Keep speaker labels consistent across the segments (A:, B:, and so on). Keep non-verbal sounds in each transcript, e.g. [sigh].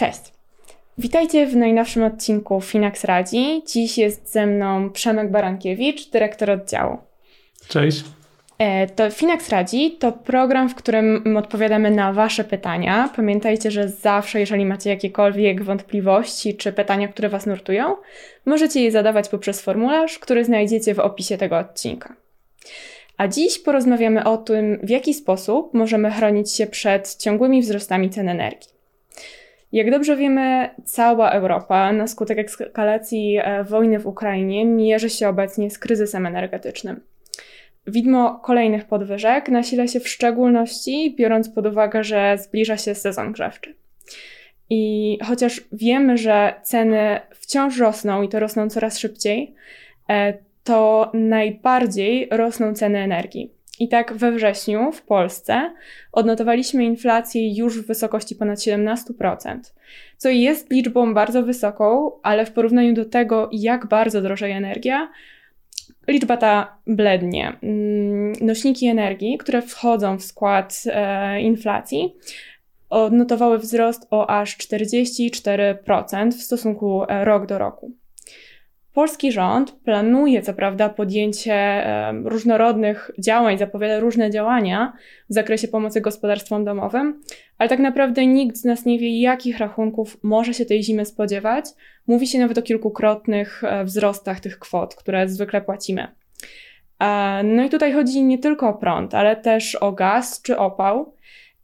A: Cześć. Witajcie w najnowszym odcinku Finax Radzi. Dziś jest ze mną Przemek Barankiewicz, dyrektor oddziału.
B: Cześć.
A: E, to Finax Radzi to program, w którym odpowiadamy na Wasze pytania. Pamiętajcie, że zawsze, jeżeli macie jakiekolwiek wątpliwości czy pytania, które Was nurtują, możecie je zadawać poprzez formularz, który znajdziecie w opisie tego odcinka. A dziś porozmawiamy o tym, w jaki sposób możemy chronić się przed ciągłymi wzrostami cen energii. Jak dobrze wiemy, cała Europa na skutek eskalacji e, wojny w Ukrainie mierzy się obecnie z kryzysem energetycznym. Widmo kolejnych podwyżek nasila się w szczególności, biorąc pod uwagę, że zbliża się sezon grzewczy. I chociaż wiemy, że ceny wciąż rosną i to rosną coraz szybciej, e, to najbardziej rosną ceny energii. I tak we wrześniu w Polsce odnotowaliśmy inflację już w wysokości ponad 17%, co jest liczbą bardzo wysoką, ale w porównaniu do tego, jak bardzo drożeje energia, liczba ta blednie. Mm, nośniki energii, które wchodzą w skład e, inflacji, odnotowały wzrost o aż 44% w stosunku e, rok do roku. Polski rząd planuje, co prawda, podjęcie różnorodnych działań, zapowiada różne działania w zakresie pomocy gospodarstwom domowym, ale tak naprawdę nikt z nas nie wie, jakich rachunków może się tej zimy spodziewać. Mówi się nawet o kilkukrotnych e, wzrostach tych kwot, które zwykle płacimy. E, no i tutaj chodzi nie tylko o prąd, ale też o gaz czy opał.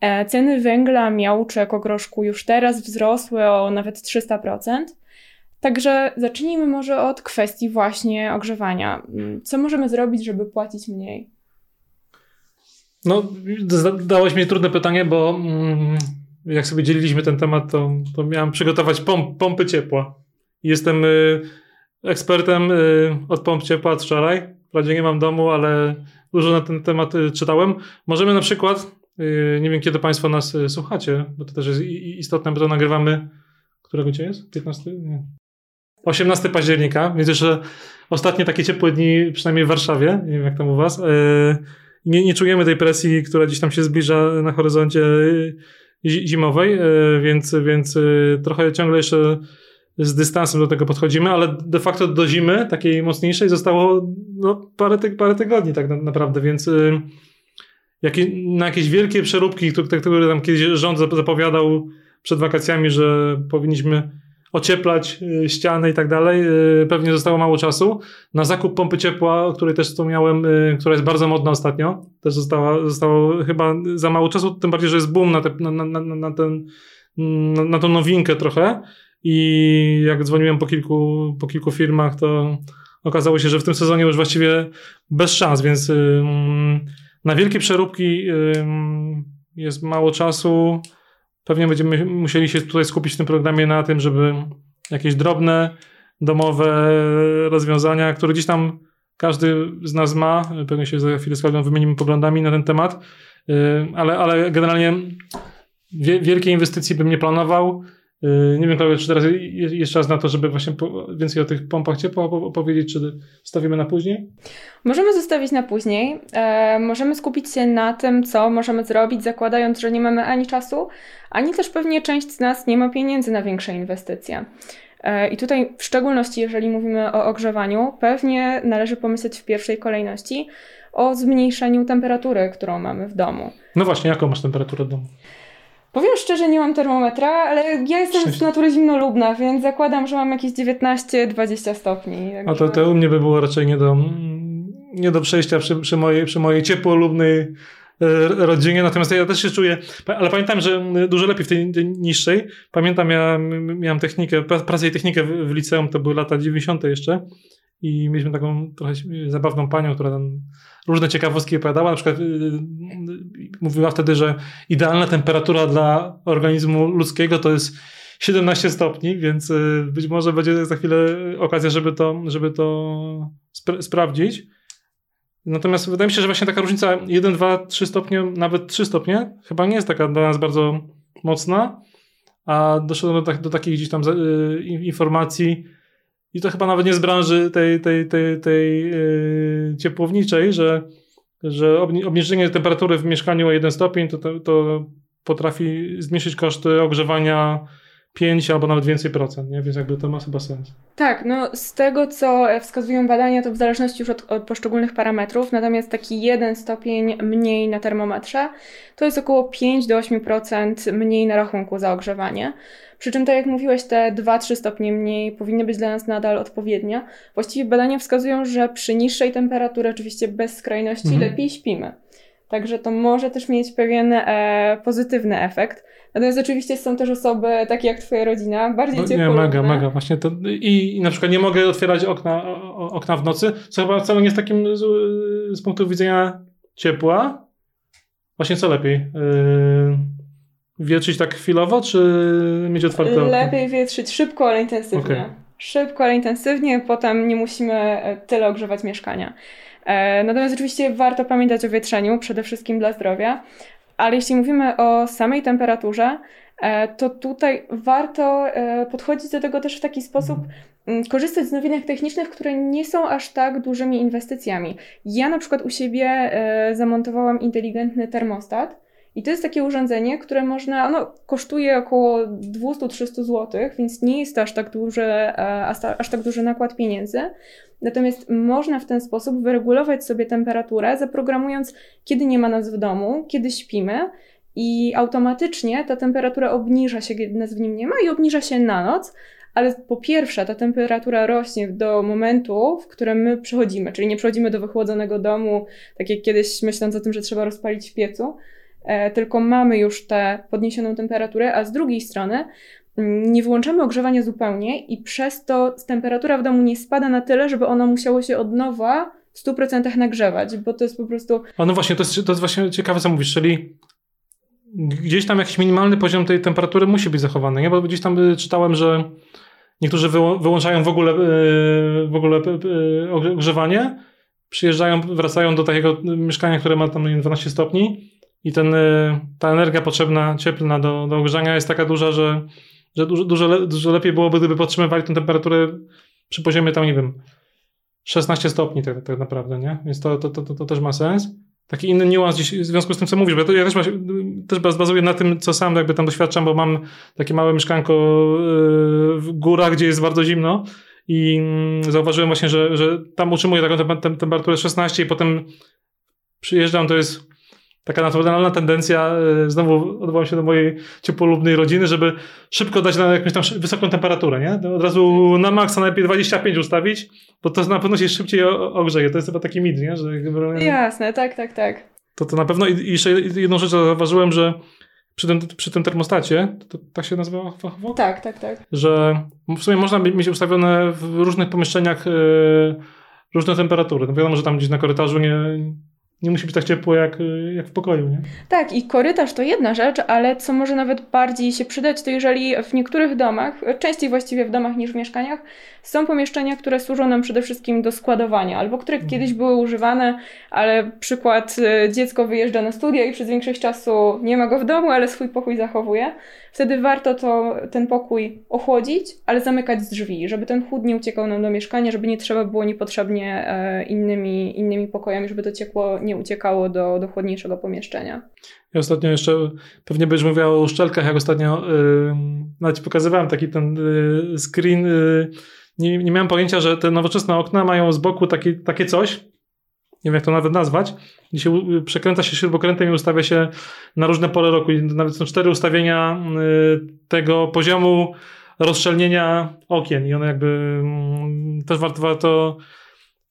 A: E, ceny węgla, miał czy ekogroszku już teraz wzrosły o nawet 300%. Także zacznijmy może od kwestii właśnie ogrzewania. Co możemy zrobić, żeby płacić mniej?
B: No, dałeś mi trudne pytanie, bo mm, jak sobie dzieliliśmy ten temat, to, to miałem przygotować pomp, pompy ciepła. Jestem y, ekspertem y, od pomp ciepła od wczoraj. Wprawdzie nie mam domu, ale dużo na ten temat y, czytałem. Możemy na przykład, nie wiem kiedy Państwo nas słuchacie, bo to też jest istotne, bo to nagrywamy. Którego dzień jest? 15? Nie. 18 października, więc jeszcze ostatnie takie ciepłe dni, przynajmniej w Warszawie, nie wiem jak tam u was, e, nie, nie czujemy tej presji, która gdzieś tam się zbliża na horyzoncie e, zimowej, e, więc, więc trochę ciągle jeszcze z dystansem do tego podchodzimy, ale de facto do zimy takiej mocniejszej zostało no, parę, ty parę tygodni tak naprawdę, więc na jakieś wielkie przeróbki, które tam kiedyś rząd zapowiadał przed wakacjami, że powinniśmy ocieplać y, ściany i tak dalej, y, pewnie zostało mało czasu. Na zakup pompy ciepła, o której też wspomniałem, y, która jest bardzo modna ostatnio, też została, zostało chyba za mało czasu, tym bardziej, że jest boom na, te, na, na, na, ten, na, na tą nowinkę trochę i jak dzwoniłem po kilku, po kilku firmach, to okazało się, że w tym sezonie już właściwie bez szans, więc na wielkie przeróbki jest mało czasu. Pewnie będziemy musieli się tutaj skupić w tym programie na tym, żeby jakieś drobne, domowe rozwiązania, które gdzieś tam każdy z nas ma, pewnie się za chwilę z Klaudią wymienimy poglądami na ten temat, y, ale, ale generalnie wielkie inwestycje bym nie planował. Y, nie wiem, Klaudia, czy teraz jest czas na to, żeby właśnie więcej o tych pompach ciepła opowiedzieć, czy stawimy na później?
A: Możemy zostawić na później. E, możemy skupić się na tym, co możemy zrobić, zakładając, że nie mamy ani czasu, ani też pewnie część z nas nie ma pieniędzy na większe inwestycje. E, I tutaj, w szczególności jeżeli mówimy o ogrzewaniu, pewnie należy pomyśleć w pierwszej kolejności o zmniejszeniu temperatury, którą mamy w domu.
B: No właśnie, jaką masz temperaturę w domu?
A: Powiem szczerze, nie mam termometra, ale ja jestem z natury zimnolubna, więc zakładam, że mam jakieś 19-20 stopni.
B: A to, to u mnie by było raczej nie do, nie do przejścia przy, przy, mojej, przy mojej ciepłolubnej e, rodzinie, natomiast ja też się czuję, ale pamiętam, że dużo lepiej w tej, niższej. Pamiętam, ja miałem technikę, pracę i technikę w liceum, to były lata 90. jeszcze i mieliśmy taką trochę zabawną panią, która tam różne ciekawostki opowiadała. Na przykład yy, mówiła wtedy, że idealna temperatura dla organizmu ludzkiego to jest 17 stopni, więc yy, być może będzie za chwilę okazja, żeby to, żeby to spra sprawdzić. Natomiast wydaje mi się, że właśnie taka różnica 1, 2, 3 stopnie, nawet 3 stopnie, chyba nie jest taka dla nas bardzo mocna, a doszedłem do, tak, do takich gdzieś tam y, informacji i to chyba nawet nie z branży tej, tej, tej, tej y, ciepłowniczej, że, że obniżenie temperatury w mieszkaniu o 1 stopień to, to, to potrafi zmniejszyć koszty ogrzewania 5 albo nawet więcej procent, nie? więc jakby to ma chyba sens.
A: Tak, no z tego co wskazują badania, to w zależności już od, od, poszczególnych parametrów, natomiast taki jeden stopień mniej na termometrze to jest około 5 do 8% mniej na rachunku za ogrzewanie. Przy czym, tak jak mówiłeś, te 2-3 stopnie mniej powinny być dla nas nadal odpowiednie. Właściwie badania wskazują, że przy niższej temperaturze, oczywiście bez skrajności, mhm. lepiej śpimy. Także to może też mieć pewien e, pozytywny efekt. Natomiast oczywiście są też osoby takie jak twoja rodzina, bardziej no,
B: Nie, mega, mega. Właśnie to, i, i na przykład nie mogę otwierać okna, okna w nocy, co chyba wcale nie jest takim z, z punktu widzenia ciepła. Właśnie co lepiej? Yy, wietrzyć tak chwilowo, czy mieć otwarte okna?
A: Lepiej wietrzyć szybko, ale intensywnie. Okay. Szybko, ale intensywnie, potem nie musimy e, tyle ogrzewać mieszkania. E, natomiast oczywiście warto pamiętać o wietrzeniu, przede wszystkim dla zdrowia. Ale jeśli mówimy o samej temperaturze, e, to tutaj warto e, podchodzić do tego też w taki sposób, mm, korzystać z nowinek technicznych, które nie są aż tak dużymi inwestycjami. Ja na przykład u siebie zamontowałam inteligentny termostat. I to jest takie urządzenie, które można, ono kosztuje około 200-300 zł, więc nie jest to aż tak duży, aż tak duży nakład pieniędzy. Natomiast można w ten sposób wyregulować sobie temperaturę, zaprogramując, kiedy nie ma nas w domu, kiedy śpimy, i automatycznie ta temperatura obniża się, kiedy nas w nim nie ma, i obniża się na noc. Ale po pierwsze, ta temperatura rośnie do momentu, w którym my przechodzimy, czyli nie przechodzimy do wychłodzonego domu, tak jak kiedyś myśląc o tym, że trzeba rozpalić w piecu, e, tylko mamy już tę podniesioną temperaturę, a z drugiej strony nie wyłączamy ogrzewania zupełnie i przez to temperatura w domu nie spada na tyle, żeby ono musiało się od nowa w 100% nagrzewać, bo to jest po prostu...
B: A no właśnie, to jest, to jest właśnie ciekawe, co mówisz, czyli gdzieś tam jakiś minimalny poziom tej temperatury musi być zachowany, nie? Bo gdzieś tam y, czytałem, że niektórzy wyłączają w ogóle, y, w ogóle y, ogrzewanie, przyjeżdżają, wracają do takiego mieszkania, które ma tam 12 stopni i ten, ta energia potrzebna, cieplna do, do ogrzania jest taka duża, że że dużo, dużo, dużo lepiej byłoby, gdyby podtrzymywali tę temperaturę przy poziomie tam, nie wiem, 16 stopni tak, tak naprawdę, nie? Więc to, to, to, to, też ma sens. Taki inny niuans dziś, w związku z tym, co mówisz, bo ja, to, ja też, też bazuję na tym, co sam jakby tam doświadczam, bo mam takie małe mieszkanko yy, w górach, gdzie jest bardzo zimno i mm, zauważyłem właśnie, że, że tam utrzymuję taką temperaturę 16 i potem przyjeżdżam, to jest taka naturalna tendencja, e, znowu odwołam się do mojej ciepłolubnej rodziny, żeby szybko dać na jakąś tam wysoką temperaturę, nie? Od razu na maksa najlepiej 25 ustawić, bo to na pewno się szybciej ogrzeje. To jest chyba taki mit, nie? Że
A: Jasne, tak, tak, tak.
B: To to na pewno i jeszcze jedną rzecz zauważyłem, że przy tym, przy tym termostacie, to, to tak się nazywa fachowo?
A: Tak, tak, tak.
B: Że w sumie można mieć ustawione w różnych pomieszczeniach yy, różne temperatury. No wiadomo, że tam gdzieś na korytarzu nie, nie musi być tak ciepło jak, jak w pokoju, nie?
A: Tak, i korytarz to jedna rzecz, ale co może nawet bardziej się przydać, to jeżeli w niektórych domach, częściej właściwie w domach niż w mieszkaniach, są pomieszczenia, które służą nam przede wszystkim do składowania, albo które mhm. kiedyś były używane, ale przykład y, dziecko wyjeżdża na studia i przez większość czasu nie ma go w domu, ale swój pokój zachowuje. Wtedy warto to, ten pokój ochłodzić, ale zamykać drzwi, żeby ten chłód nie uciekał nam do mieszkania, żeby nie trzeba było niepotrzebnie e, innymi, innymi pokojami, żeby to ciepło nie uciekało do, do chłodniejszego pomieszczenia.
B: Ja ostatnio jeszcze, pewnie będziesz mówiła o uszczelkach, jak ostatnio yy, nawet pokazywałem taki ten yy, screen, yy, nie, nie miałem pojęcia, że te nowoczesne okna mają z boku takie, takie coś, nie wiem jak to nawet nazwać, gdzie się przekręca się śrubokrętem i ustawia się na różne pole roku. I nawet są cztery ustawienia y, tego poziomu rozszczelnienia okien i one jakby mm, też warto, warto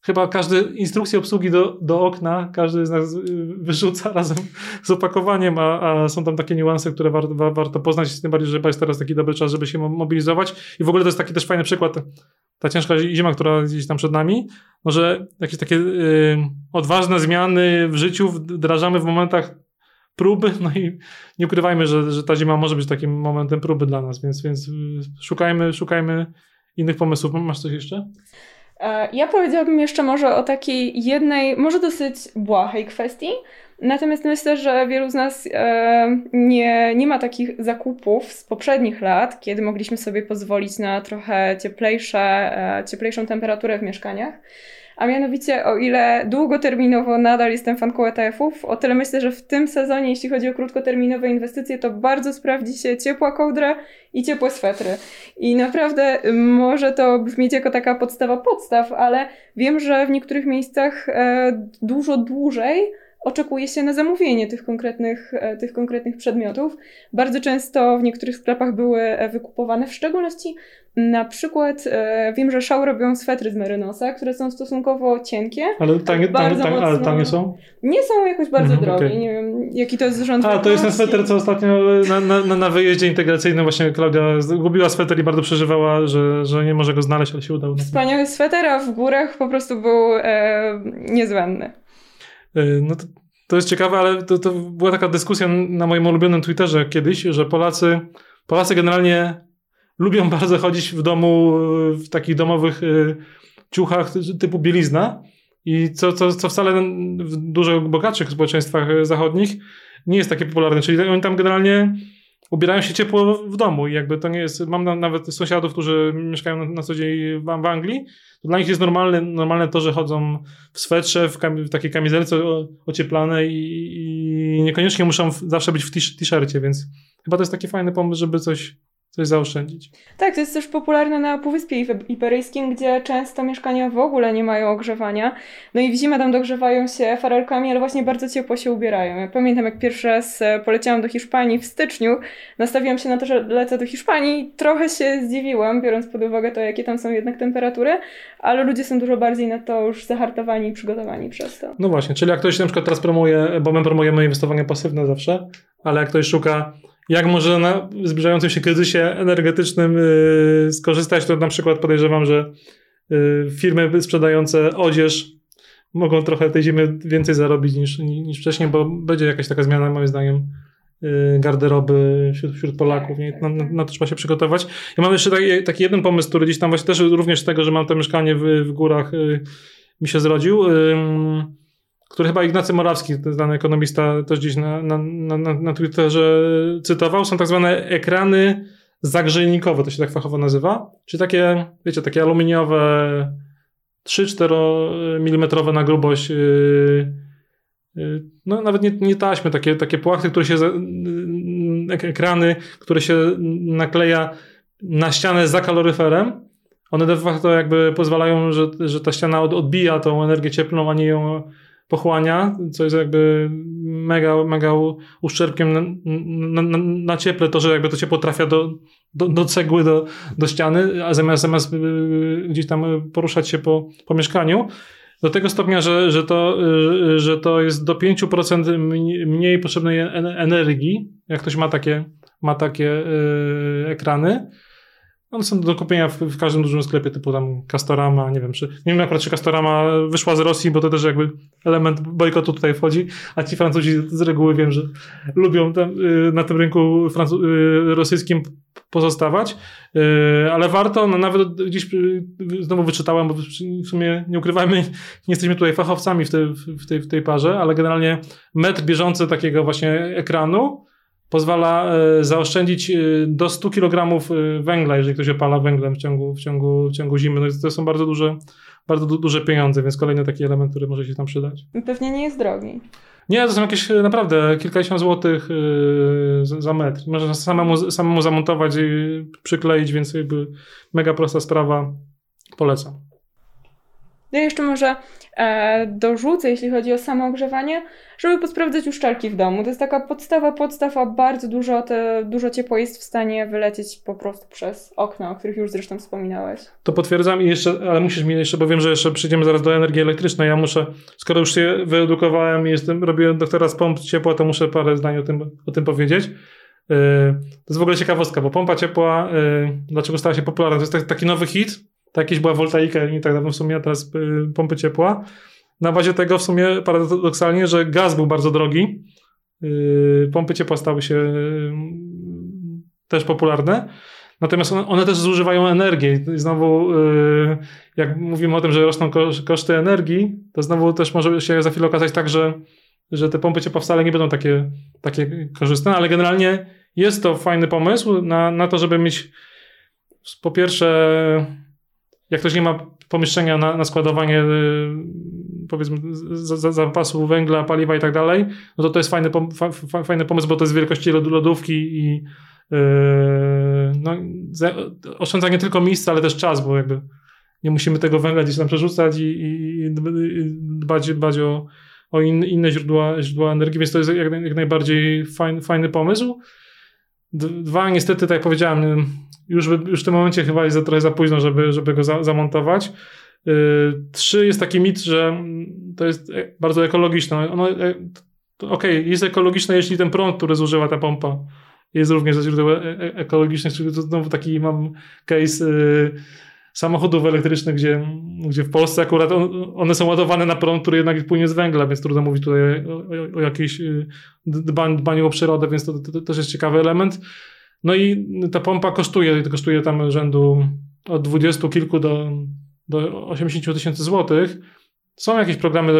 B: chyba każdy instrukcję obsługi do, do okna, każdy z nas y, wyrzuca razem z opakowaniem, a, a są tam takie niuanse, które war, war, warto poznać, tym bardziej, że jest teraz taki dobry czas, żeby się mobilizować. I w ogóle to jest taki też fajny przykład, ta ciężka zima, która gdzieś tam przed nami, może jakieś takie y, odważne zmiany w życiu wdrażamy w momentach próby, no i nie ukrywajmy, że, że ta zima może być takim momentem próby dla nas, więc, więc y, szukajmy, szukajmy innych pomysłów. Masz coś jeszcze?
A: E, ja powiedziałabym jeszcze może o takiej jednej, może dosyć błahej kwestii, natomiast myślę, że wielu z nas e, nie, nie ma takich zakupów z poprzednich lat, kiedy mogliśmy sobie pozwolić na trochę cieplejsze, e, cieplejszą temperaturę w mieszkaniach. A mianowicie, o ile długoterminowo nadal jestem fanką ETF-ów, o tyle myślę, że w tym sezonie, jeśli chodzi o krótkoterminowe inwestycje, to bardzo sprawdzi się ciepła kołdra i ciepłe swetry. I naprawdę może to brzmieć jako taka podstawa podstaw, ale wiem, że w niektórych miejscach e, dużo dłużej oczekuje się na zamówienie tych konkretnych, e, tych konkretnych przedmiotów. Bardzo często w niektórych sklepach były e, wykupowane, w szczególności na przykład e, wiem, że Shaw robią swetry z merynosa, które są stosunkowo cienkie.
B: Ale tanie, tanie, tanie, ale tanie są?
A: Nie są jakoś bardzo mhm, drogie. Okay. Nie wiem, jaki to jest rząd.
B: A, to jest ten sweter, co ostatnio na, na, na wyjeździe integracyjnym właśnie Klaudia zgubiła sweter i bardzo przeżywała, że, że nie może go znaleźć, ale się udało.
A: Wspaniały sweter, a w górach po prostu był e, niezbędny.
B: E, no to, to jest ciekawe, ale to, to była taka dyskusja na moim ulubionym Twitterze kiedyś, że Polacy, Polacy generalnie lubią [laughs] bardzo chodzić w domu w takich domowych y, ciuchach typu bielizna. I co, co, co wcale w dużo bogatszych społeczeństwach zachodnich nie jest takie popularne. Czyli oni tam generalnie ubierają się ciepło w domu i jakby to nie jest, mam nawet sąsiadów, którzy mieszkają na, na co dzień w, w, Anglii, to dla nich jest normalne, normalne to, że chodzą w swetrze, w, kam, w takiej kamizelce ocieplanej i, i, niekoniecznie muszą zawsze być w t-shircie, więc chyba to jest taki fajny pomysł, żeby coś coś zaoszczędzić.
A: Tak, to jest też popularne na Półwyspie Iberyjskim, gdzie często mieszkania w ogóle nie mają ogrzewania. No i w zimę tam dogrzewają się farelkami, ale właśnie bardzo ciepło się ubierają. Ja pamiętam, jak pierwszy raz e, poleciałam do Hiszpanii w styczniu, nastawiłam się na to, że lecę do Hiszpanii. Trochę się zdziwiłam, biorąc pod uwagę to, jakie tam są jednak temperatury, ale ludzie są dużo bardziej na to już zahartowani i przygotowani przez to.
B: No właśnie, czyli jak ktoś na przykład teraz promuje, bo my promujemy inwestowanie pasywne zawsze, ale jak ktoś szuka jak może na zbliżającym się kryzysie energetycznym yy, skorzystać, to na przykład podejrzewam, że yy, firmy sprzedające odzież mogą trochę tej zimy więcej zarobić niż, niż wcześniej, bo będzie jakaś taka zmiana, moim zdaniem, yy, garderoby wśród, wśród Polaków. Nie? Na, na, na, to trzeba się przygotować. Ja mam jeszcze taki, taki jeden pomysł, który gdzieś tam właśnie też również z tego, że mam to mieszkanie w, w górach, y, mi się zrodził który chyba Ignacy Morawski, znany ekonomista, też gdzieś na, na, na, na Twitterze cytował, są tak zwane ekrany zagrzejnikowe, to się tak fachowo nazywa, czyli takie, wiecie, takie aluminiowe 3-4 mm na grubość yy, yy, no nawet nie, nie taśmy, takie, takie płachty, które się, ekrany, które się nakleja na ścianę za kaloryferem. One de facto jakby pozwalają, że, że ta ściana odbija tą energię cieplną, a nie ją pochłania, co jest jakby mega, mega uszczerbkiem na, na, na, na cieple, to, że jakby to ciepło trafia do, do, do cegły, do, do ściany, a zamiast, zamiast y, gdzieś tam poruszać się po, po mieszkaniu, do tego stopnia, że, że, to, y, że to jest do 5% mniej potrzebnej energii, jak ktoś ma takie, ma takie yy, ekrany, one są do kupienia w, w, każdym dużym sklepie typu tam Castorama, nie wiem, czy, nie wiem akurat czy Castorama wyszła z Rosji, bo to też jakby element bojkotu tutaj wchodzi, a ci Francuzi z reguły wiem, że lubią tam, y, na tym rynku francu- y, rosyjskim pozostawać, y, ale warto, no nawet gdzieś znowu wyczytałem, bo w sumie nie ukrywajmy, nie jesteśmy tutaj fachowcami w, te, w, tej, w tej parze, ale generalnie metr bieżący takiego właśnie ekranu pozwala e, zaoszczędzić e, do 100 kg e, węgla, jeżeli ktoś opala węglem w ciągu, w ciągu, w ciągu zimy. No to są bardzo duże, bardzo du duże pieniądze, więc kolejny taki element, który może się tam przydać.
A: Pewnie nie jest drogi.
B: Nie, to są jakieś naprawdę kilkadziesiąt złotych za metr. Można samemu, samemu zamontować i przykleić, więc jakby mega prosta sprawa. Polecam.
A: Ja jeszcze może e, dorzucę, jeśli chodzi o samo ogrzewanie, żeby posprawdzać uszczelki w domu. To jest taka podstawa, podstawa, bardzo dużo, te, dużo ciepło jest w stanie wylecieć po prostu przez okna, o których już zresztą wspominałeś.
B: To potwierdzam i jeszcze, ale musisz mi jeszcze, bo wiem, że jeszcze przyjdziemy zaraz do energii elektrycznej. Ja muszę, skoro już się wyedukowałem i jestem, robiłem doktora z pomp ciepła, to muszę parę zdań o tym, o tym powiedzieć. Yy, to jest w ogóle ciekawostka, bo pompa ciepła, yy, dlaczego stała się popularna? To jest taki nowy hit, to jakieś była woltaika nie tak dawno w sumie, a teraz y, pompy ciepła. Na bazie tego w sumie paradoksalnie, że gaz był bardzo drogi, y, pompy ciepła stały się y, też popularne. Natomiast one też zużywają energię. I znowu, jak mówimy o tym, że rosną koszty energii, to znowu też może się za chwilę okazać tak, że, że te pompy ciepła wcale nie będą takie, takie korzystne, ale generalnie jest to fajny pomysł na, na to, żeby mieć po pierwsze, jak ktoś nie ma pomieszczenia na, na składowanie y, powiedzmy zapasu węgla, paliwa i tak dalej, no to to jest fajny, fajny pomysł, bo to jest wielkości lodówki i yy, no, oszczędza nie tylko miejsca, ale też czas, bo jakby nie musimy tego węgla gdzieś tam przerzucać i, i, i dbać, dbać o, o in, inne źródła, źródła energii, więc to jest jak, jak najbardziej fajny, fajny pomysł. Dwa, niestety, tak jak powiedziałem, już, już w tym momencie chyba jest trochę za późno, żeby, żeby go za, zamontować. Yy, trzy, jest taki mit, że to jest e, bardzo ekologiczne. Ono, e, Okej, okay, jest ekologiczne, jeśli ten prąd, który zużywa ta pompa, jest również ze źródeł e, ekologicznych, czyli to znowu taki mam case samochodów elektrycznych, gdzie, gdzie w Polsce akurat one są ładowane na prąd, który jednak płynie z węgla, więc trudno mówić tutaj o, o, o jakiejś dbaniu, dbaniu o przyrodę, więc to, to, to też jest ciekawy element. No i ta pompa kosztuje, kosztuje tam rzędu od 20 kilku do, do 80 tysięcy złotych. Są jakieś programy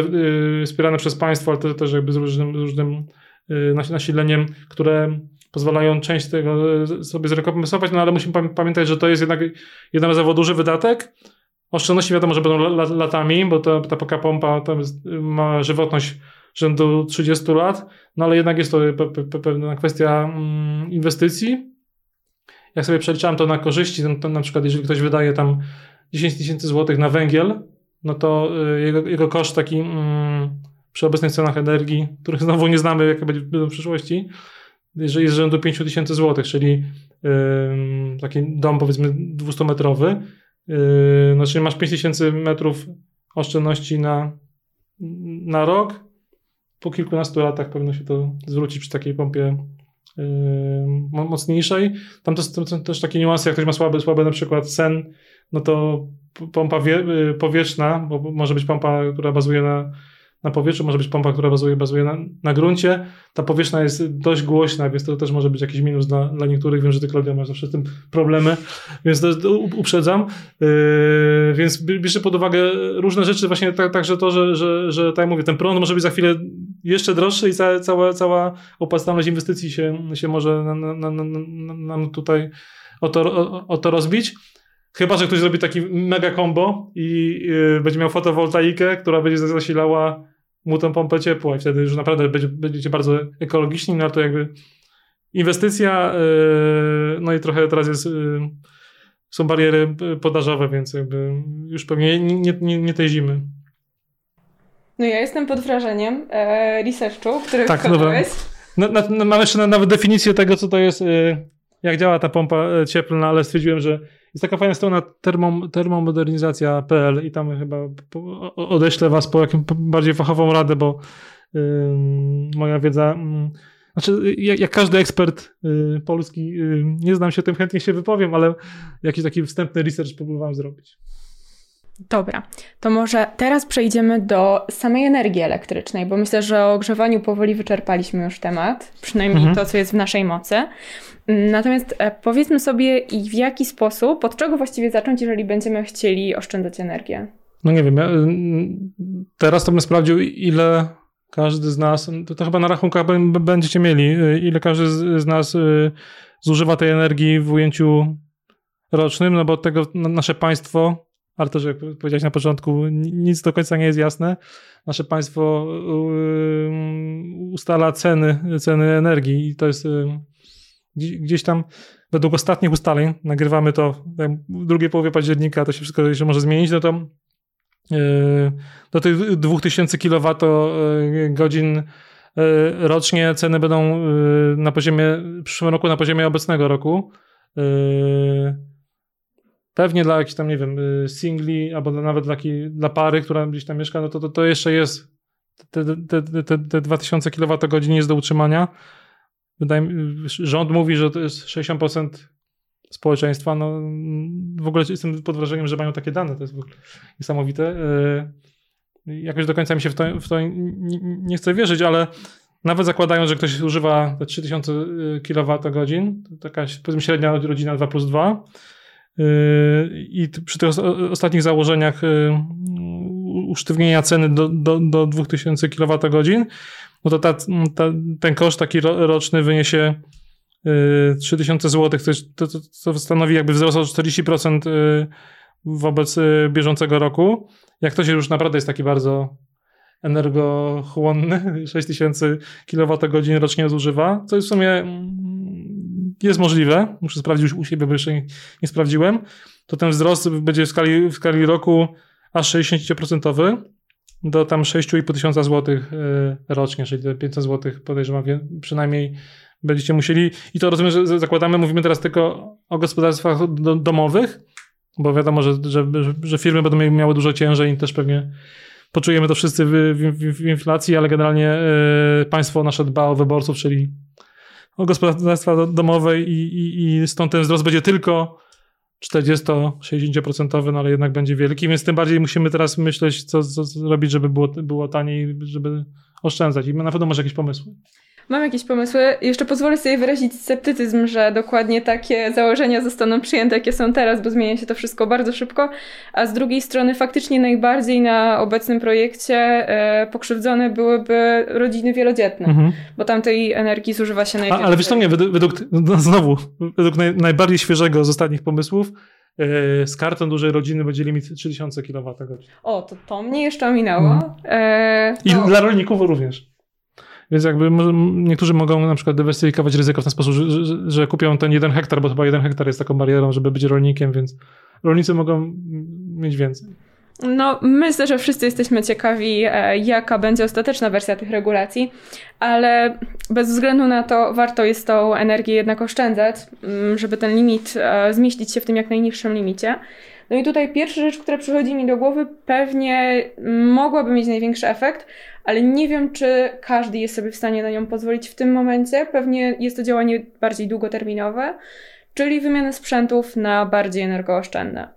B: y, wspierane przez państwo, ale też jakby z różnym, różnym y, nasileniem, które pozwalają część tego y, sobie zrekompensować, no ale musimy pamiętać, że to jest jednak jednorazowo duży wydatek. Oszczędności wiadomo, że będą latami, bo ta, ta taka pompa tam ma żywotność rzędu 30 lat, no ale jednak jest to pewna kwestia mm, inwestycji jak sobie przeliczałem to na korzyści, to, to na przykład jeżeli ktoś wydaje tam 10 tysięcy złotych na węgiel, no to y, jego, jego koszt taki mm, przy obecnych cenach energii, których znowu nie znamy, jakie będą w przyszłości, jeżeli jest rzędu 5 tysięcy złotych, czyli yy, taki dom powiedzmy 200-metrowy, yy, no czyli masz 5 tysięcy metrów oszczędności na, na rok, po kilkunastu latach powinno się to zwrócić przy takiej pompie Yy, mocniejszej. Tam to są też takie niuanse, jak ktoś ma słaby, słaby na przykład sen, no to pompa wie, yy, powietrzna, bo może być pompa, która bazuje na na powietrzu, może być pompa, która bazuje, bazuje na, na gruncie. Ta powietrzna jest dość głośna, więc to też może być jakiś minus dla, dla niektórych. Wiem, że ty, Klaudia, masz zawsze z tym problemy, więc to uprzedzam. Yy, więc bierzcie pod uwagę różne rzeczy, właśnie tak, także to, że, że, że tak jak mówię, ten prąd może być za chwilę jeszcze droższy i cała, cała, cała opłacalność inwestycji się, się może nam na, na, na, tutaj o to, o, o to rozbić. Chyba, że ktoś zrobi taki mega combo i yy, będzie miał fotowoltaikę, która będzie zasilała mu tą pompę ciepła i wtedy już naprawdę będzie, będziecie bardzo ekologiczni, no to jakby inwestycja, yy, no i trochę teraz jest, yy, są bariery podażowe, więc jakby już pewnie nie, nie, nie tej zimy.
A: No ja jestem pod wrażeniem e, researchu, który tak, wykonałeś.
B: No, na, na, mam jeszcze nawet definicję tego, co to jest, yy, jak działa ta pompa e, cieplna, ale stwierdziłem, że jest taka fajna strona termom, termomodernizacja.pl i tam chyba odeślę was po jakimś bardziej fachową radę, bo yy, moja wiedza... Yy, znaczy, jak, jak, każdy ekspert yy, polski, y, nie znam się tym, chętnie się wypowiem, ale jakiś taki wstępny research próbowałem zrobić.
A: Dobra, to może teraz przejdziemy do samej energii elektrycznej, bo myślę, że o ogrzewaniu powoli wyczerpaliśmy już temat, przynajmniej mhm. to, co jest w naszej mocy. Natomiast e, powiedzmy sobie, w jaki sposób, od czego właściwie zacząć, jeżeli będziemy chcieli oszczędzać energię?
B: No nie wiem, ja, teraz to bym sprawdził, ile każdy z nas, to, to chyba na rachunkach będziecie mieli, y, ile każdy z nas y, zużywa tej energii w ujęciu rocznym, no bo od tego nasze państwo, ale też jak powiedziałeś na początku, nic do końca nie jest jasne. Nasze państwo y, ustala ceny, ceny energii i to jest gdzieś tam według ostatnich ustaleń, nagrywamy to w drugiej połowie października, to się wszystko jeszcze może zmienić, no to yy, do tych 2000 kWh rocznie ceny będą yy, na poziomie, w przyszłym roku na poziomie obecnego roku. Pewnie dla jakichś tam, nie wiem, singli, albo nawet dla, dla pary, która gdzieś tam mieszka, no to, to, to jeszcze jest te, te, te, te 2000 kWh jest do utrzymania wydaje mi, rząd mówi, że to jest 60% społeczeństwa, no w ogóle jestem pod wrażeniem, że mają takie dane, to jest w ogóle niesamowite. E, jakoś do końca mi się w to, w to nie, chcę wierzyć, ale nawet zakładając, że ktoś używa 3000 kWh, to powiedzmy średnia rodzina 2 plus 2 i przy tych ostatnich założeniach usztywnienia ceny do, do, do 2000 kWh, no to ta, ta, ten koszt taki roczny wyniesie 3000 zł, to, to, to stanowi jakby wzrost o 40% wobec bieżącego roku. Jak to się już naprawdę jest taki bardzo energochłonny, [laughs] 6000 kWh rocznie zużywa, co jest w sumie mm, jest możliwe, muszę sprawdzić u siebie, bo jeszcze nie, nie sprawdziłem, to ten wzrost będzie w skali, w skali roku aż 60% do tam 6,5 tysiąca złotych y, rocznie, czyli te 500 złotych podejrzewam przynajmniej będziecie musieli. I to rozumiem, że zakładamy, mówimy teraz tylko o gospodarstwach domowych, bo wiadomo, że, że, że firmy będą miały dużo ciężej i też pewnie poczujemy to wszyscy w, w, w inflacji, ale generalnie y, państwo nasze dba o wyborców, czyli gospodarstwa domowe i, i, i stąd ten wzrost będzie tylko 40-60%, no ale jednak będzie wielki, więc tym bardziej musimy teraz myśleć, co, co robić, żeby było, było taniej, żeby oszczędzać. I na pewno masz jakieś pomysły.
A: Mam jakieś pomysły. Jeszcze pozwolę sobie wyrazić sceptycyzm, że dokładnie takie założenia zostaną przyjęte, jakie są teraz, bo zmienia się to wszystko bardzo szybko. A z drugiej strony, faktycznie najbardziej na obecnym projekcie e, pokrzywdzone byłyby rodziny wielodzietne, mhm. bo tam tej energii zużywa się najwięcej.
B: Ale wiesz, to nie, według, według no znowu, według naj, najbardziej świeżego z ostatnich pomysłów, e, z kartą dużej rodziny będzie limit 3000 kWh.
A: O, to to mnie jeszcze ominęło. Mhm.
B: E, I dla rolników również. Więc jakby niektórzy mogą na przykład dywersyfikować ryzyko w ten sposób, że, że, że, kupią ten jeden hektar, bo chyba jeden hektar jest taką barierą, żeby być rolnikiem, więc rolnicy mogą mieć więcej.
A: No, myślę, że wszyscy jesteśmy ciekawi, e, jaka będzie ostateczna wersja tych regulacji, ale bez względu na to warto jest tą energię jednak oszczędzać, mm, żeby ten limit e, zmieścić się w tym jak najniższym limicie. No i tutaj pierwsza rzecz, która przychodzi mi do głowy, pewnie mogłaby mieć największy efekt, ale nie wiem, czy każdy jest sobie w stanie na nią pozwolić w tym momencie. Pewnie jest to działanie bardziej długoterminowe, czyli wymianę sprzętów na bardziej energooszczędne.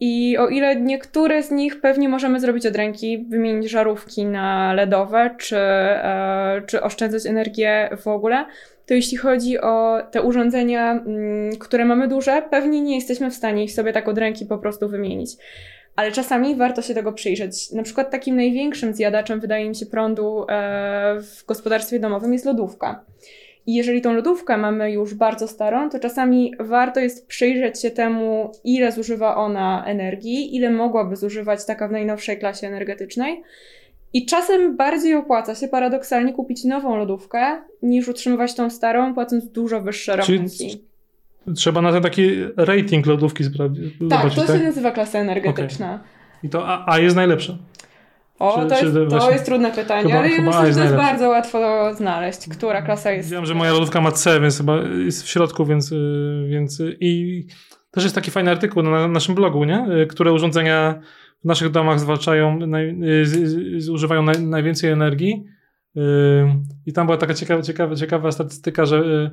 A: I o ile niektóre z nich pewnie możemy zrobić od ręki, wymienić żarówki na LEDowe, czy, e, czy oszczędzać energię w ogóle, to jeśli chodzi o te urządzenia, mm, które mamy duże, pewnie nie jesteśmy w stanie ich sobie tak od ręki po prostu wymienić. Ale czasami warto się tego przyjrzeć. Na przykład takim największym zjadaczem, wydaje mi się, prądu e, w gospodarstwie domowym jest lodówka. I jeżeli tą lodówkę mamy już bardzo starą, to czasami warto jest przyjrzeć się temu, ile zużywa ona energii, ile mogłaby zużywać taka w najnowszej klasie energetycznej. I czasem bardziej opłaca się paradoksalnie kupić nową lodówkę, niż utrzymywać tą starą, płacąc dużo wyższe rachunki.
B: Trzeba na ten taki rating lodówki sprawdzić.
A: Tak, to tak? się nazywa klasa energetyczna. Okay.
B: I to A, A jest najlepsze.
A: O, czy, to, jest, to jest trudne pytanie, chyba, ale chyba myślę, że to jest bardzo łatwo znaleźć, która klasa jest.
B: Wiem, że moja lodówka ma C, więc chyba jest w środku, więc, y, więc y, i też jest taki fajny artykuł na naszym blogu, nie? Y, które urządzenia w naszych domach zwalczają, naj, zużywają naj, najwięcej energii. I tam była taka ciekawa, ciekawa, ciekawa statystyka, że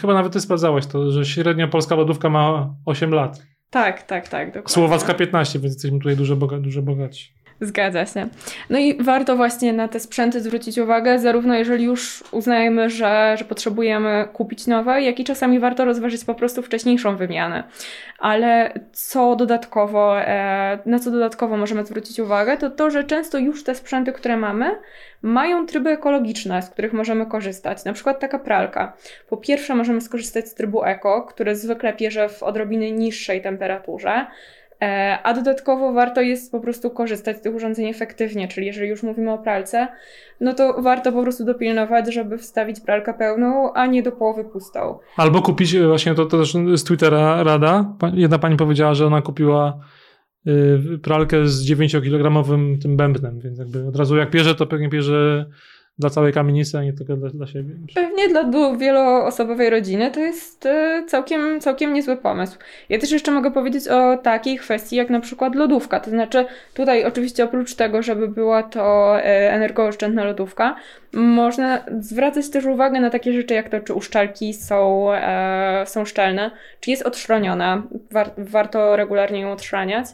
B: chyba nawet ty sprawdzałeś to, że średnia polska lodówka ma 8 lat.
A: Tak, tak, tak. Dokładnie.
B: Słowacka 15, więc jesteśmy tutaj dużo, boga, dużo bogaci.
A: Zgadza się. No i warto właśnie na te sprzęty zwrócić uwagę, zarówno jeżeli już uznajemy, że, że potrzebujemy kupić nowe, jak i czasami warto rozważyć po prostu wcześniejszą wymianę. Ale co dodatkowo, e, na co dodatkowo możemy zwrócić uwagę, to to, że często już te sprzęty, które mamy, mają tryby ekologiczne, z których możemy korzystać. Na przykład taka pralka. Po pierwsze możemy skorzystać z trybu eko, który zwykle pierze w odrobinę niższej temperaturze. E, a dodatkowo warto jest po prostu korzystać z tych urządzeń efektywnie, czyli jeżeli już mówimy o pralce, no to warto po prostu dopilnować, żeby wstawić pralkę pełną, a nie do połowy pustą.
B: Albo kupić, e, właśnie to, to też z Twittera rada, jedna pani powiedziała, że ona kupiła y, pralkę z 9-kilogramowym tym bębnem, więc jakby od razu jak pierze, to pewnie pierze dla całej kamienicy, a nie tylko dla, dla siebie.
A: Pewnie dla wieloosobowej rodziny to jest e, całkiem, całkiem niezły pomysł. Ja też jeszcze mogę powiedzieć o takiej kwestii jak na przykład lodówka. To znaczy tutaj oczywiście oprócz tego, żeby była to e, energooszczędna lodówka, Można zwracać też uwagę na takie rzeczy, jak to, czy uszczelki są, e, są szczelne, czy jest odszroniona. War, warto regularnie ją odszraniać.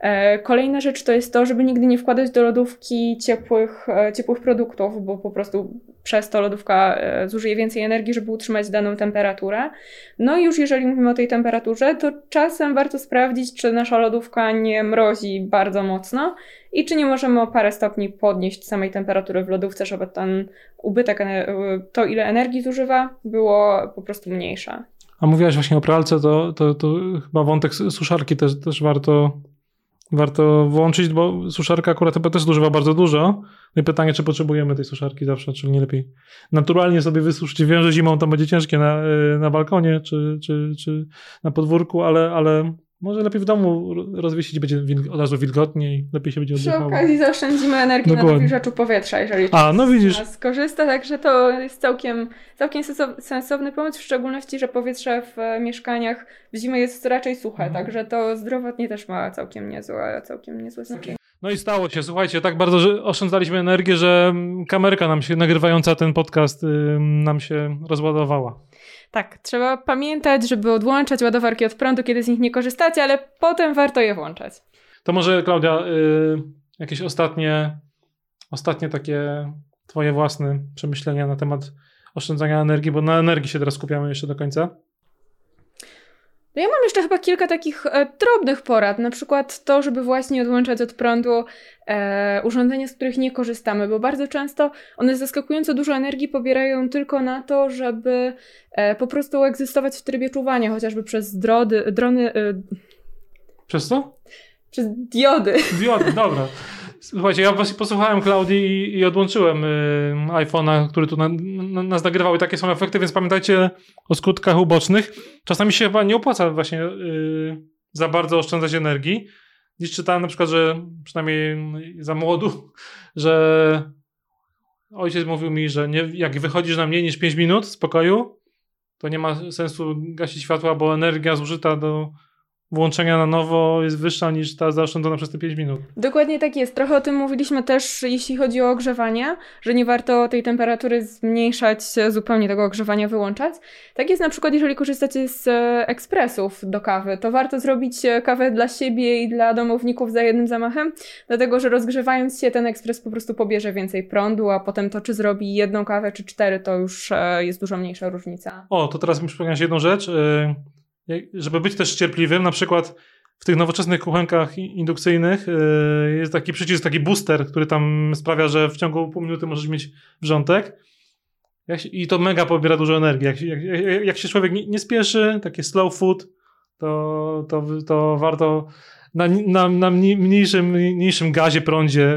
A: E, kolejna rzecz to jest to, żeby nigdy nie wkładać do lodówki ciepłych, e, ciepłych produktów, bo po prostu przez to lodówka e, zużyje więcej energii, żeby utrzymać daną temperaturę. No i już jeżeli mówimy o tej temperaturze, to czasem warto sprawdzić, czy nasza lodówka nie mrozi bardzo mocno i czy nie możemy o parę stopni podnieść samej temperatury w lodówce, żeby ten ubytek, to ile energii zużywa, było po prostu mniejsze.
B: A mówiłaś właśnie o pralce, to, to, to chyba wątek suszarki też, też warto warto włączyć, bo suszarka akurat chyba też zużywa bardzo dużo. No i pytanie, czy potrzebujemy tej suszarki zawsze, czy nie lepiej naturalnie sobie wysuszyć. Wiem, że zimą to będzie ciężkie na, y, na balkonie, czy, czy, czy na podwórku, ale, ale może lepiej w domu rozwiesić, będzie od razu wilgotniej, lepiej się będzie oddychało.
A: Przy okazji zaoszczędzimy energię Dokładnie. na nawilżaczu powietrza, jeżeli
B: A, no widzisz.
A: skorzysta, także to jest całkiem, całkiem sensowny pomysł, w szczególności, że powietrze w mieszkaniach w zimę jest raczej suche, mhm. także to zdrowotnie też ma całkiem niezłe, całkiem niezłe znaczenie.
B: No i stało się, słuchajcie, tak bardzo że oszczędzaliśmy energię, że kamerka nam się, nagrywająca ten podcast, nam się rozładowała.
A: Tak, trzeba pamiętać, żeby odłączać ładowarki od prądu, kiedy z nich nie korzystacie, ale potem warto je włączać.
B: To może, Klaudia, y, jakieś ostatnie, ostatnie takie twoje własne przemyślenia na temat oszczędzania energii, bo na energii się teraz skupiamy jeszcze do końca.
A: No ja mam jeszcze chyba kilka takich e, drobnych porad, na przykład to, żeby właśnie odłączać od prądu e, urządzenia, z których nie korzystamy, bo bardzo często one zaskakująco dużo energii pobierają tylko na to, żeby e, po prostu egzystować w trybie czuwania, chociażby przez drody, drony. E,
B: przez co?
A: Przez diody.
B: Diody, dobra. Słuchajcie, ja właśnie posłuchałem Klaudii i, i odłączyłem y, iPhone'a, który tu na, na, nas nagrywał i takie są efekty, więc pamiętajcie o skutkach ubocznych. Czasami się chyba nie opłaca właśnie y, za bardzo oszczędzać energii. Dziś czytałem na przykład, że przynajmniej za młodu, że ojciec mówił mi, że nie, jak wychodzisz na mniej niż 5 minut z pokoju, to nie ma sensu gasić światła, bo energia zużyta do włączenia na nowo jest wyższa niż ta zaoszczędzona przez te 5 minut.
A: Dokładnie tak jest. Trochę o tym mówiliśmy też, jeśli chodzi o ogrzewanie, że nie warto tej temperatury zmniejszać, zupełnie tego ogrzewania wyłączać. Tak jest na przykład, jeżeli korzystacie z e, ekspresów do kawy, to warto zrobić e, kawę dla siebie i dla domowników za jednym zamachem, dlatego że rozgrzewając się ten ekspres po prostu pobierze więcej prądu, a potem to, czy zrobi jedną kawę, czy cztery, to już e, jest dużo mniejsza różnica.
B: O, to teraz mi przypomniałeś jedną rzecz żeby być też cierpliwym, na przykład w tych nowoczesnych kuchenkach indukcyjnych yy, jest taki przycisk, taki booster, który tam sprawia, że w ciągu pół minuty możesz mieć wrzątek. I to mega pobiera dużo energii. Jak, jak, jak się człowiek nie, nie, spieszy, takie slow food, to, to, to warto na, na, na mniejszym, mniejszym gazie, prądzie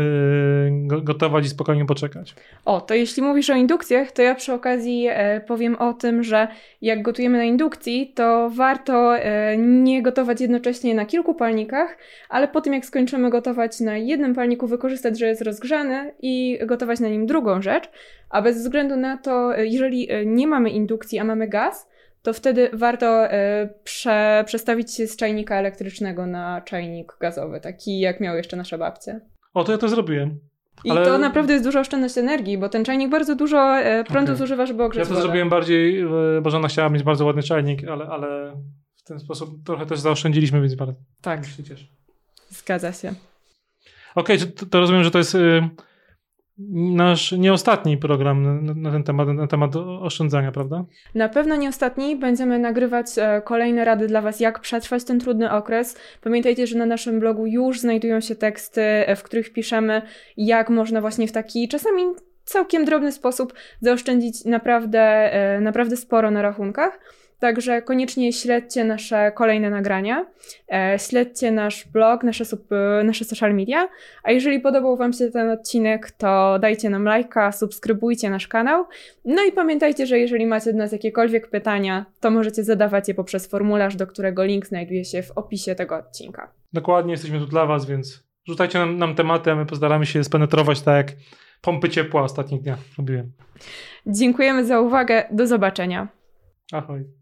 B: yy, gotować i spokojnie poczekać.
A: O, to jeśli mówisz o indukcjach, to ja przy okazji e, powiem o tym, że jak gotujemy na indukcji, to warto e, nie gotować jednocześnie na kilku palnikach, ale po tym jak skończymy gotować na jednym palniku, wykorzystać, że jest rozgrzany i gotować na nim drugą rzecz, a bez względu na to, e, jeżeli nie mamy indukcji, a mamy gaz, to wtedy warto y, prze, przestawić się z czajnika elektrycznego na czajnik gazowy, taki jak miały jeszcze nasze babcie.
B: O, to ja to zrobiłem.
A: Ale... I to naprawdę jest duża oszczędność energii, bo ten czajnik bardzo dużo y, prądu okay. zużywa, żeby
B: Ja to wodę. zrobiłem bardziej, bo żona chciała mieć bardzo ładny czajnik, ale, ale w ten sposób trochę też zaoszczędziliśmy, więc bardzo
A: tak. się cieszę. Zgadza się.
B: Okej, okay, to, to, rozumiem, że to jest... Y nasz nie ostatni program na, ten temat, na temat oszczędzania, prawda?
A: Na pewno nie ostatni. Będziemy nagrywać e, kolejne rady dla Was, jak przetrwać ten trudny okres. Pamiętajcie, że na naszym blogu już znajdują się teksty, e, w których piszemy, jak można właśnie w taki czasami całkiem drobny sposób zaoszczędzić naprawdę, e, naprawdę sporo na rachunkach. Także koniecznie śledźcie nasze kolejne nagrania, e, śledźcie nasz blog, nasze, sub, nasze social media, a jeżeli podobał Wam się ten odcinek, to dajcie nam lajka, subskrybujcie nasz kanał. No i pamiętajcie, że jeżeli macie do nas jakiekolwiek pytania, to możecie zadawać je poprzez formularz, do którego link znajduje się w opisie tego odcinka.
B: Dokładnie, jesteśmy tu dla Was, więc rzucajcie nam, nam tematy, a my postaramy się spenetrować tak jak pompy ciepła ostatnich dniach robiłem.
A: Dziękujemy za uwagę, do zobaczenia.
B: Ahoj.